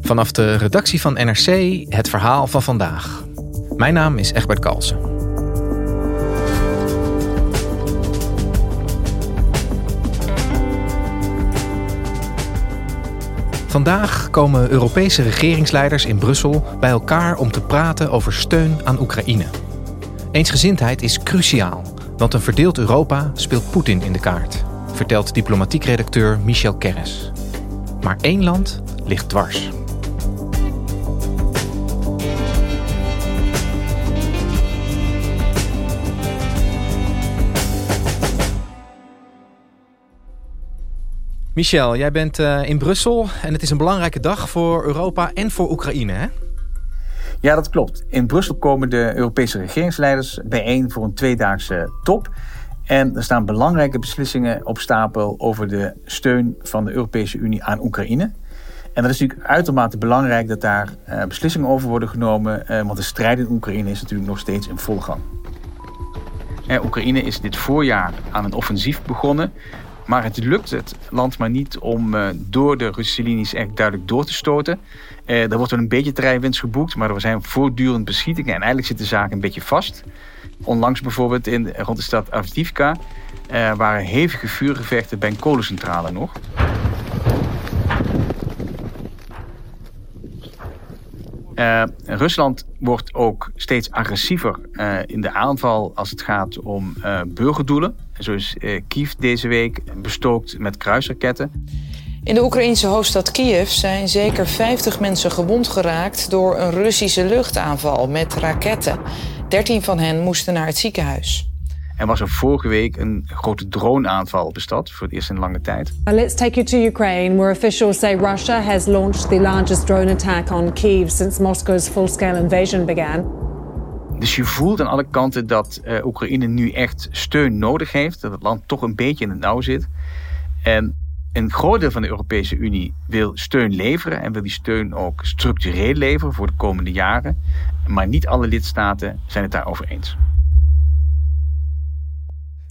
Vanaf de redactie van NRC het verhaal van vandaag. Mijn naam is Egbert Kalsen. Vandaag komen Europese regeringsleiders in Brussel bij elkaar om te praten over steun aan Oekraïne. Eensgezindheid is cruciaal, want een verdeeld Europa speelt Poetin in de kaart, vertelt diplomatiek redacteur Michel Kerres. Maar één land ligt dwars. Michel, jij bent uh, in Brussel en het is een belangrijke dag voor Europa en voor Oekraïne, hè? Ja, dat klopt. In Brussel komen de Europese regeringsleiders bijeen voor een tweedaagse top. En er staan belangrijke beslissingen op stapel over de steun van de Europese Unie aan Oekraïne. En dat is natuurlijk uitermate belangrijk dat daar uh, beslissingen over worden genomen, uh, want de strijd in Oekraïne is natuurlijk nog steeds in volle gang. Oekraïne is dit voorjaar aan een offensief begonnen. Maar het lukt het land maar niet om uh, door de Russische linies echt duidelijk door te stoten. Uh, er wordt wel een beetje terreinwinst geboekt, maar er zijn voortdurend beschietingen. En eigenlijk zit de zaak een beetje vast. Onlangs bijvoorbeeld in, rond de stad Avdivka uh, waren hevige vuurgevechten bij een kolencentrale nog. Rusland wordt ook steeds agressiever in de aanval als het gaat om burgerdoelen. Zo is Kiev deze week bestookt met kruisraketten. In de Oekraïnse hoofdstad Kiev zijn zeker 50 mensen gewond geraakt door een Russische luchtaanval met raketten. 13 van hen moesten naar het ziekenhuis. Er was er vorige week een grote droneaanval op de stad, voor het eerst in lange tijd. Let's take you to Ukraine, where officials say Russia has launched the largest drone attack on Kiev since Moscow's full-scale invasion began. Dus je voelt aan alle kanten dat uh, Oekraïne nu echt steun nodig heeft, dat het land toch een beetje in het nauw zit. En een groot deel van de Europese Unie wil steun leveren en wil die steun ook structureel leveren voor de komende jaren. Maar niet alle lidstaten zijn het daarover eens.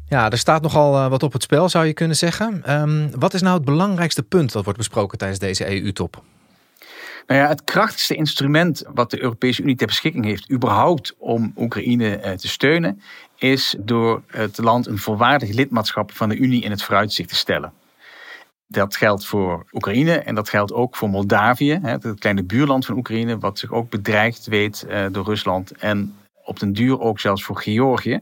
Ja, er staat nogal uh, wat op het spel, zou je kunnen zeggen. Um, wat is nou het belangrijkste punt dat wordt besproken tijdens deze EU-top? Nou ja, het krachtigste instrument wat de Europese Unie ter beschikking heeft, überhaupt om Oekraïne uh, te steunen, is door het land een volwaardig lidmaatschap van de Unie in het vooruitzicht te stellen. Dat geldt voor Oekraïne en dat geldt ook voor Moldavië, het kleine buurland van Oekraïne, wat zich ook bedreigd weet uh, door Rusland. En op den duur ook zelfs voor Georgië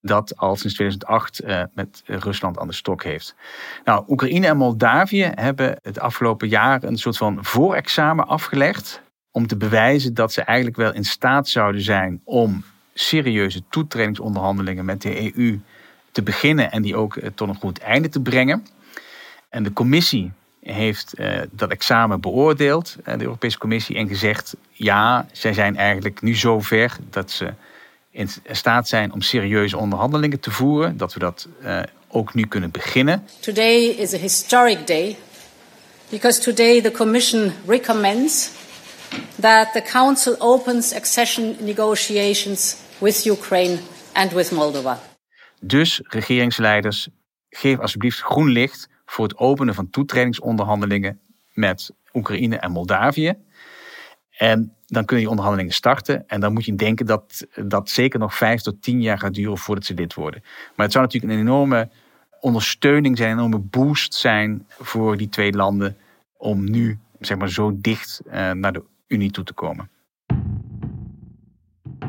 dat al sinds 2008 uh, met Rusland aan de stok heeft. Nou, Oekraïne en Moldavië hebben het afgelopen jaar een soort van voorexamen afgelegd om te bewijzen dat ze eigenlijk wel in staat zouden zijn om serieuze toetredingsonderhandelingen met de EU te beginnen en die ook uh, tot een goed einde te brengen. En de commissie heeft uh, dat examen beoordeeld, de Europese Commissie, en gezegd: ja, zij zijn eigenlijk nu zo ver dat ze in staat zijn om serieuze onderhandelingen te voeren, dat we dat uh, ook nu kunnen beginnen. Today is a historic day because today the Commission recommends that the Council opens accession negotiations with Ukraine and with Moldova. Dus regeringsleiders, geef alsjeblieft groen licht voor het openen van toetredingsonderhandelingen met Oekraïne en Moldavië. En dan kun je onderhandelingen starten. En dan moet je denken dat dat zeker nog vijf tot tien jaar gaat duren voordat ze lid worden. Maar het zou natuurlijk een enorme ondersteuning zijn, een enorme boost zijn voor die twee landen om nu zeg maar, zo dicht uh, naar de Unie toe te komen.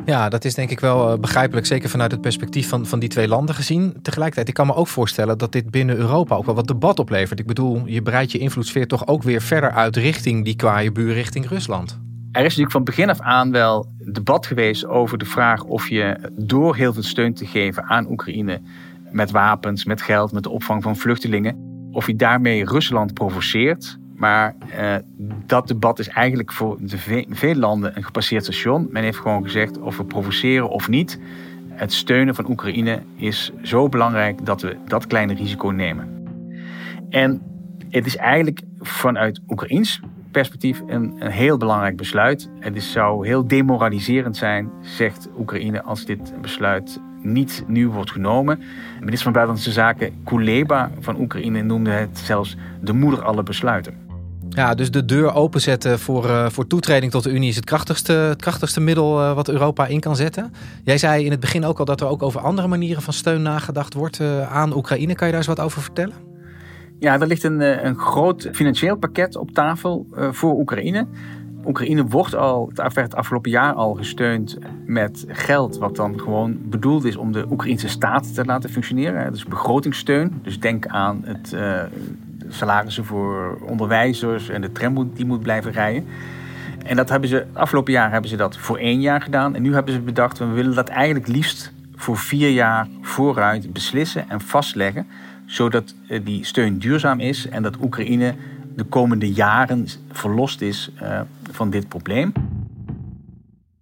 Ja, dat is denk ik wel uh, begrijpelijk, zeker vanuit het perspectief van, van die twee landen gezien. Tegelijkertijd, ik kan me ook voorstellen dat dit binnen Europa ook wel wat debat oplevert. Ik bedoel, je breidt je invloedssfeer toch ook weer verder uit richting die kwaaie buur, richting Rusland. Er is natuurlijk van begin af aan wel debat geweest over de vraag of je door heel veel steun te geven aan Oekraïne met wapens, met geld, met de opvang van vluchtelingen, of hij daarmee Rusland provoceert. Maar uh, dat debat is eigenlijk voor de ve veel landen een gepasseerd station. Men heeft gewoon gezegd of we provoceren of niet. Het steunen van Oekraïne is zo belangrijk dat we dat kleine risico nemen. En het is eigenlijk vanuit Oekraïns perspectief een, een heel belangrijk besluit. Het is, zou heel demoraliserend zijn, zegt Oekraïne, als dit besluit niet nieuw wordt genomen. De minister van Buitenlandse Zaken Kuleba van Oekraïne noemde het zelfs de moeder alle besluiten. Ja, dus de deur openzetten voor, uh, voor toetreding tot de Unie is het krachtigste, het krachtigste middel uh, wat Europa in kan zetten. Jij zei in het begin ook al dat er ook over andere manieren van steun nagedacht wordt uh, aan Oekraïne. Kan je daar eens wat over vertellen? Ja, er ligt een, een groot financieel pakket op tafel voor Oekraïne. Oekraïne wordt al het afgelopen jaar al gesteund met geld wat dan gewoon bedoeld is om de Oekraïnse staat te laten functioneren. Dus begrotingssteun. Dus denk aan het uh, salarissen voor onderwijzers en de tram die moet blijven rijden. En dat hebben ze, afgelopen jaar hebben ze dat voor één jaar gedaan. En nu hebben ze bedacht, we willen dat eigenlijk liefst voor vier jaar vooruit beslissen en vastleggen. Zodat eh, die steun duurzaam is en dat Oekraïne de komende jaren verlost is uh, van dit probleem.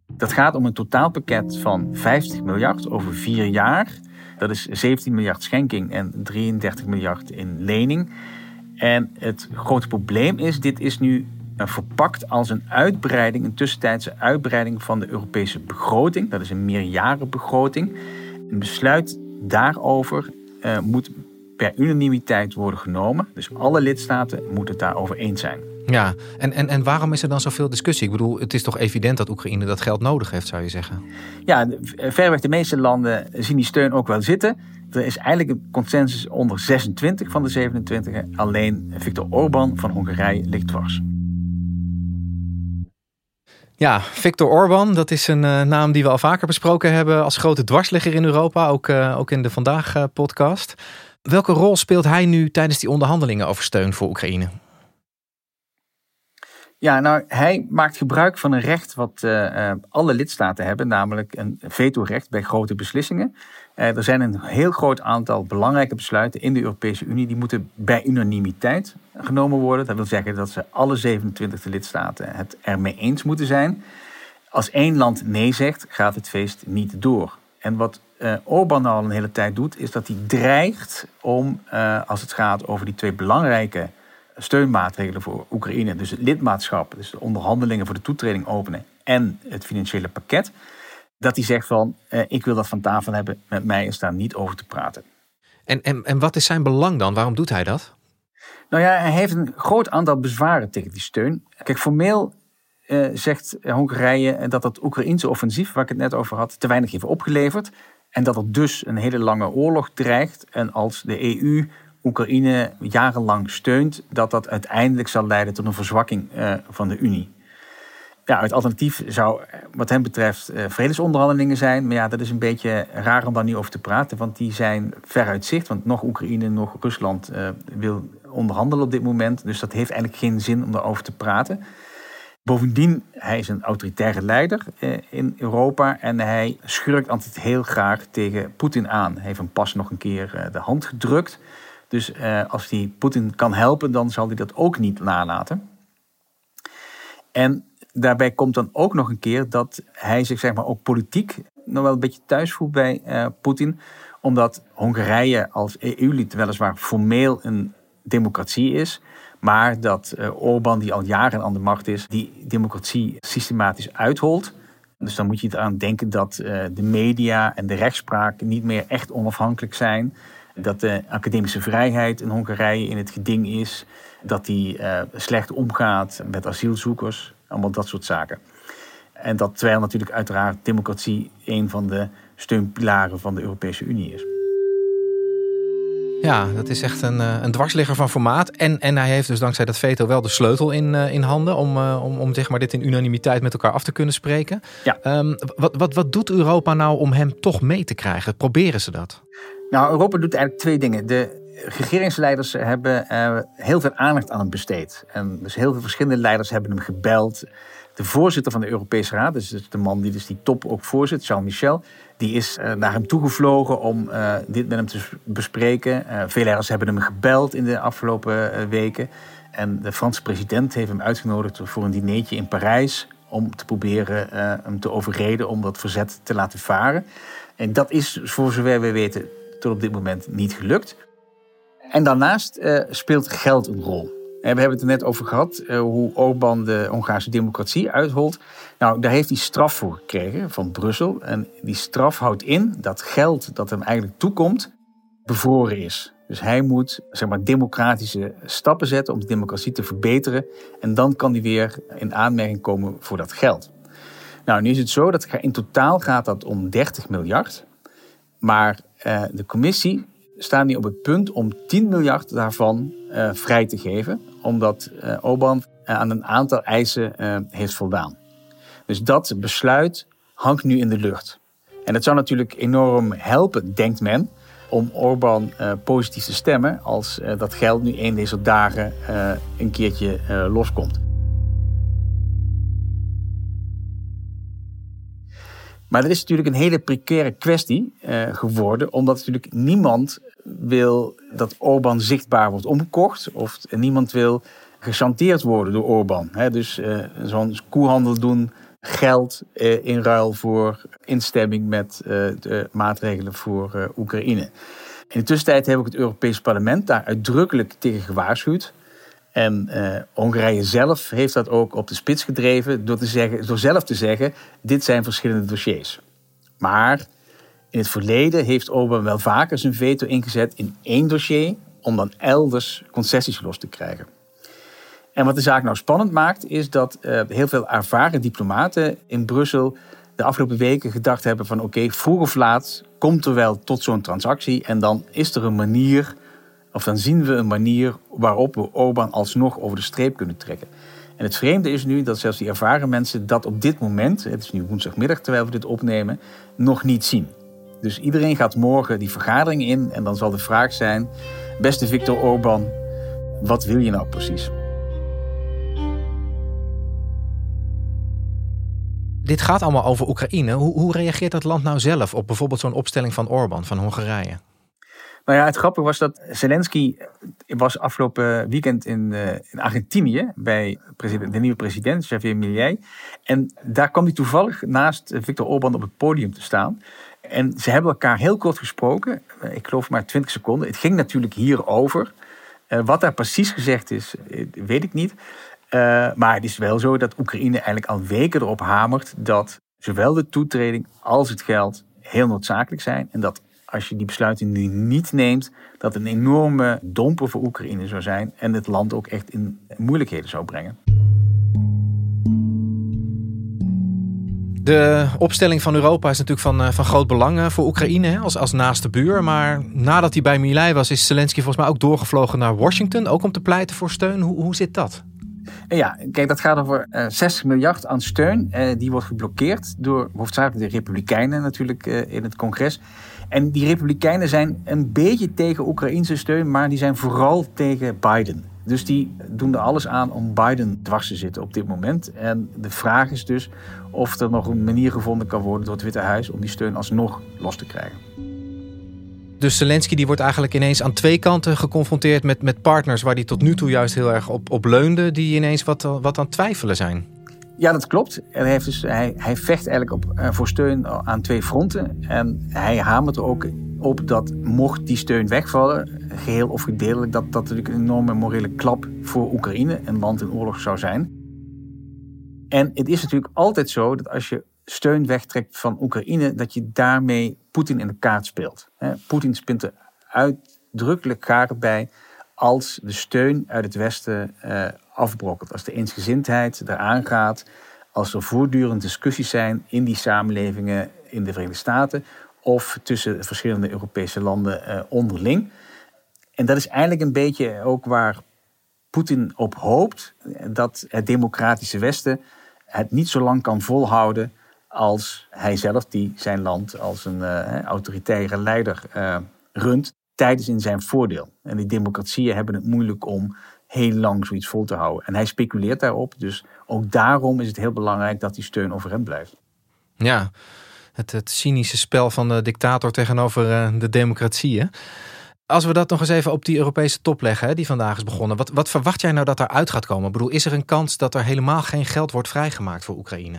Dat gaat om een totaalpakket van 50 miljard over vier jaar. Dat is 17 miljard schenking en 33 miljard in lening. En het grote probleem is, dit is nu verpakt als een uitbreiding, een tussentijdse uitbreiding van de Europese begroting. Dat is een meerjarenbegroting. Een besluit daarover moet per unanimiteit worden genomen. Dus alle lidstaten moeten het daarover eens zijn. Ja, en, en, en waarom is er dan zoveel discussie? Ik bedoel, het is toch evident dat Oekraïne dat geld nodig heeft, zou je zeggen? Ja, verreweg de meeste landen zien die steun ook wel zitten. Er is eigenlijk een consensus onder 26 van de 27. Alleen Viktor Orbán van Hongarije ligt dwars. Ja, Viktor Orbán, dat is een uh, naam die we al vaker besproken hebben als grote dwarsligger in Europa, ook, uh, ook in de Vandaag uh, podcast. Welke rol speelt hij nu tijdens die onderhandelingen over steun voor Oekraïne? Ja, nou, hij maakt gebruik van een recht wat uh, alle lidstaten hebben, namelijk een vetorecht bij grote beslissingen. Uh, er zijn een heel groot aantal belangrijke besluiten in de Europese Unie die moeten bij unanimiteit genomen worden. Dat wil zeggen dat ze alle 27 lidstaten het ermee eens moeten zijn. Als één land nee zegt, gaat het feest niet door. En wat uh, Orbán al een hele tijd doet, is dat hij dreigt om, uh, als het gaat over die twee belangrijke steunmaatregelen voor Oekraïne, dus het lidmaatschap, dus de onderhandelingen voor de toetreding openen en het financiële pakket, dat hij zegt van, uh, ik wil dat van tafel hebben, met mij is daar niet over te praten. En, en, en wat is zijn belang dan? Waarom doet hij dat? Nou ja, hij heeft een groot aantal bezwaren tegen die steun. Kijk, formeel uh, zegt Hongarije dat het Oekraïense offensief, waar ik het net over had, te weinig heeft opgeleverd. En dat er dus een hele lange oorlog dreigt. En als de EU Oekraïne jarenlang steunt, dat dat uiteindelijk zal leiden tot een verzwakking uh, van de Unie. Ja, het alternatief zou wat hem betreft uh, vredesonderhandelingen zijn. Maar ja, dat is een beetje raar om daar nu over te praten. Want die zijn ver uit zicht. Want nog Oekraïne, nog Rusland wil onderhandelen op dit moment. Dus dat heeft eigenlijk geen zin om daarover te praten. Bovendien, hij is een autoritaire leider eh, in Europa en hij schurkt altijd heel graag tegen Poetin aan. Hij heeft hem pas nog een keer eh, de hand gedrukt. Dus eh, als hij Poetin kan helpen, dan zal hij dat ook niet nalaten. En daarbij komt dan ook nog een keer dat hij zich zeg maar, ook politiek nog wel een beetje thuis voelt bij Poetin. Omdat Hongarije als EU-lid weliswaar formeel een democratie is. Maar dat uh, Orbán, die al jaren aan de macht is, die democratie systematisch uitholt. Dus dan moet je eraan denken dat uh, de media en de rechtspraak niet meer echt onafhankelijk zijn. Dat de academische vrijheid in Hongarije in het geding is. Dat die uh, slecht omgaat met asielzoekers. Allemaal dat soort zaken. En dat terwijl natuurlijk uiteraard democratie een van de steunpilaren van de Europese Unie is. Ja, dat is echt een, een dwarsligger van formaat. En, en hij heeft dus dankzij dat veto wel de sleutel in, in handen om, om, om zeg maar dit in unanimiteit met elkaar af te kunnen spreken. Ja. Um, wat, wat, wat doet Europa nou om hem toch mee te krijgen? Proberen ze dat? Nou, Europa doet eigenlijk twee dingen. De regeringsleiders hebben heel veel aandacht aan hem besteed. En dus heel veel verschillende leiders hebben hem gebeld. De voorzitter van de Europese Raad, dus de man die dus die top ook voorzit, Charles Michel, die is naar hem toegevlogen om dit met hem te bespreken. veel leiders hebben hem gebeld in de afgelopen weken. En de Franse president heeft hem uitgenodigd voor een dinertje in Parijs om te proberen hem te overreden om dat verzet te laten varen. En dat is, voor zover we weten, tot op dit moment niet gelukt. En daarnaast uh, speelt geld een rol. En we hebben het er net over gehad, uh, hoe Orbán de Hongaarse democratie uitholt. Nou, daar heeft hij straf voor gekregen van Brussel. En die straf houdt in dat geld dat hem eigenlijk toekomt, bevroren is. Dus hij moet zeg maar, democratische stappen zetten om de democratie te verbeteren. En dan kan hij weer in aanmerking komen voor dat geld. Nou, nu is het zo dat in totaal gaat dat om 30 miljard. Maar uh, de commissie staat nu op het punt om 10 miljard daarvan uh, vrij te geven. Omdat uh, aan een aantal eisen heeft voldaan. Dus dat besluit hangt nu in de lucht. En het zou natuurlijk enorm helpen, denkt men, om Orbán positief te stemmen als dat geld nu een deze dagen een keertje loskomt. Maar dat is natuurlijk een hele precaire kwestie geworden, omdat natuurlijk niemand wil dat Orbán zichtbaar wordt omgekocht of niemand wil gechanteerd worden door Orbán. dus uh, zo'n koehandel doen, geld uh, in ruil voor instemming met de maatregelen voor Oekraïne. In de tussentijd heeft ook het Europees Parlement daar uitdrukkelijk tegen gewaarschuwd. En Hongarije zelf heeft dat ook op de spits gedreven door, te zeggen, door zelf te zeggen: dit zijn verschillende dossiers. Maar in het verleden heeft Orbán wel vaker zijn veto ingezet in één dossier om dan elders concessies los te krijgen. En wat de zaak nou spannend maakt, is dat uh, heel veel ervaren diplomaten in Brussel de afgelopen weken gedacht hebben van oké, vroeg of laat komt er wel tot zo'n transactie en dan is er een manier of dan zien we een manier waarop we Orbán alsnog over de streep kunnen trekken. En het vreemde is nu dat zelfs die ervaren mensen dat op dit moment, het is nu woensdagmiddag terwijl we dit opnemen, nog niet zien. Dus iedereen gaat morgen die vergadering in en dan zal de vraag zijn: beste Viktor Orbán, wat wil je nou precies? Dit gaat allemaal over Oekraïne. Hoe, hoe reageert dat land nou zelf op bijvoorbeeld zo'n opstelling van Orbán van Hongarije? Nou ja, het grappige was dat Zelensky was afgelopen weekend in, uh, in Argentinië bij president, de nieuwe president, Javier Milei. En daar kwam hij toevallig naast Viktor Orban op het podium te staan. En ze hebben elkaar heel kort gesproken, eh, ik geloof maar 20 seconden. Het ging natuurlijk hierover. Uh, wat daar precies gezegd is, weet ik niet. Maar het is wel zo dat Oekraïne eigenlijk al weken erop hamert dat zowel de toetreding als het geld heel noodzakelijk zijn. En dat als je die besluiten nu niet neemt, dat een enorme domper voor Oekraïne zou zijn en het land ook echt in moeilijkheden zou brengen. De opstelling van Europa is natuurlijk van, eh, van groot belang eh, voor Oekraïne als, als naaste buur. Maar nadat hij bij Milei was, is Zelensky volgens mij ook doorgevlogen naar Washington. Ook om te pleiten voor steun. Hoe, hoe zit dat? Ja, kijk, dat gaat over uh, eh, 60 miljard aan steun. die wordt geblokkeerd door hoofdzakelijk de Republikeinen natuurlijk in het congres. En die Republikeinen zijn een beetje tegen Oekraïnse steun, maar die zijn vooral tegen Biden. Dus die doen er alles aan om Biden dwars te zitten op dit moment. En de vraag is dus of er nog een manier gevonden kan worden door het Witte Huis om die steun alsnog los te krijgen. Dus Zelensky die wordt eigenlijk ineens aan twee kanten geconfronteerd met, met partners waar hij tot nu toe juist heel erg op, op leunde, die ineens wat, wat aan het twijfelen zijn. Ja, dat klopt. Hij, heeft dus, hij, hij vecht eigenlijk op, uh, voor steun aan twee fronten. En hij hamert er ook op dat mocht die steun wegvallen, geheel of gedeeltelijk, dat dat natuurlijk een enorme morele klap voor Oekraïne, een land in oorlog zou zijn. En het is natuurlijk altijd zo dat als je steun wegtrekt van Oekraïne, dat je daarmee Poetin in de kaart speelt. Poetin spint er uitdrukkelijk kaart bij als de steun uit het Westen uh, afbrokkelt. Als de eensgezindheid eraan gaat. Als er voortdurend discussies zijn in die samenlevingen in de Verenigde Staten. Of tussen verschillende Europese landen uh, onderling. En dat is eigenlijk een beetje ook waar Poetin op hoopt. Dat het democratische Westen het niet zo lang kan volhouden als hij zelf, die zijn land als een uh, autoritaire leider uh, runt. tijd is in zijn voordeel. En die democratieën hebben het moeilijk om heel lang zoiets vol te houden. En hij speculeert daarop. Dus ook daarom is het heel belangrijk dat die steun overeind blijft. Ja, het, het cynische spel van de dictator tegenover uh, de democratieën. Als we dat nog eens even op die Europese top leggen, die vandaag is begonnen. Wat, wat verwacht jij nou dat eruit gaat komen? Ik bedoel, is er een kans dat er helemaal geen geld wordt vrijgemaakt voor Oekraïne?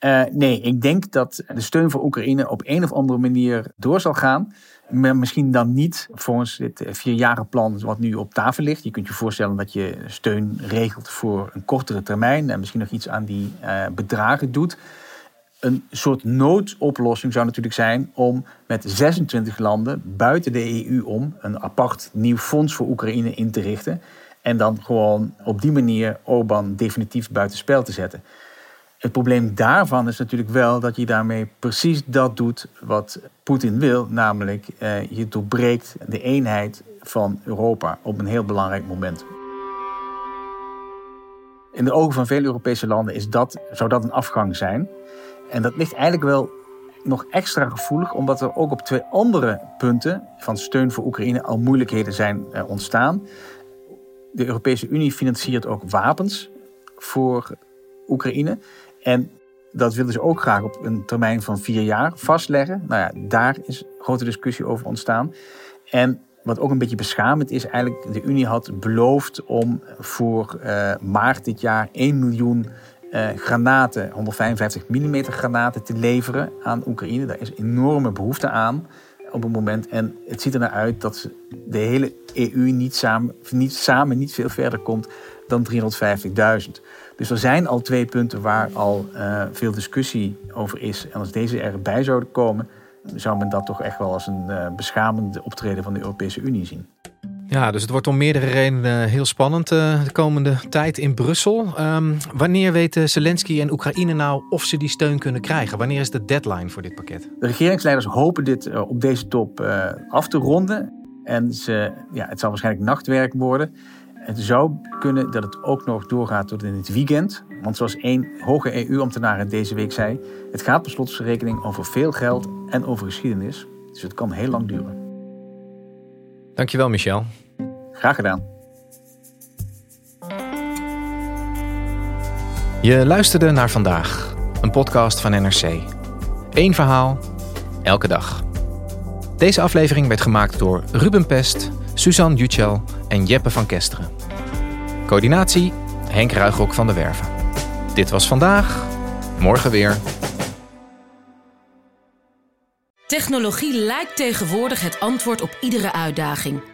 Uh, nee, ik denk dat de steun voor Oekraïne op een of andere manier door zal gaan. Maar misschien dan niet volgens dit vierjarenplan wat nu op tafel ligt. Je kunt je voorstellen dat je steun regelt voor een kortere termijn en misschien nog iets aan die uh, bedragen doet. Een soort noodoplossing zou natuurlijk zijn om met 26 landen buiten de EU om een apart nieuw fonds voor Oekraïne in te richten. En dan gewoon op die manier Orbán definitief buitenspel te zetten. Het probleem daarvan is natuurlijk wel dat je daarmee precies dat doet wat Poetin wil, namelijk eh, je doorbreekt de eenheid van Europa op een heel belangrijk moment. In de ogen van veel Europese landen is dat, zou dat een afgang zijn. En dat ligt eigenlijk wel nog extra gevoelig, omdat er ook op twee andere punten van steun voor Oekraïne al moeilijkheden zijn eh, ontstaan. De Europese Unie financiert ook wapens voor Oekraïne. En dat willen ze ook graag op een termijn van vier jaar vastleggen. Nou ja, daar is grote discussie over ontstaan. En wat ook een beetje beschamend is, eigenlijk de Unie had beloofd om voor uh, maart dit jaar 1 miljoen uh, granaten, 155 mm granaten te leveren aan Oekraïne. Daar is enorme behoefte aan op het moment. En het ziet er naar uit dat de hele EU niet samen niet, samen niet veel verder komt dan 350.000. Dus er zijn al twee punten waar al uh, veel discussie over is. En als deze erbij zouden komen, zou men dat toch echt wel als een uh, beschamende optreden van de Europese Unie zien. Ja, dus het wordt om meerdere redenen heel spannend uh, de komende tijd in Brussel. Um, wanneer weten Zelensky en Oekraïne nou of ze die steun kunnen krijgen? Wanneer is de deadline voor dit pakket? De regeringsleiders hopen dit uh, op deze top uh, af te ronden. En ze, ja, het zal waarschijnlijk nachtwerk worden. Het zou kunnen dat het ook nog doorgaat tot in het weekend. Want zoals één hoge EU-ambtenaar deze week zei... het gaat per slotverrekening over veel geld en over geschiedenis. Dus het kan heel lang duren. Dankjewel, Michel. Graag gedaan. Je luisterde naar vandaag, een podcast van NRC. Eén verhaal, elke dag. Deze aflevering werd gemaakt door Ruben Pest, Suzanne Jutschel en Jeppe van Kesteren. Coördinatie Henk Ruigrok van de Werven. Dit was vandaag, morgen weer. Technologie lijkt tegenwoordig het antwoord op iedere uitdaging.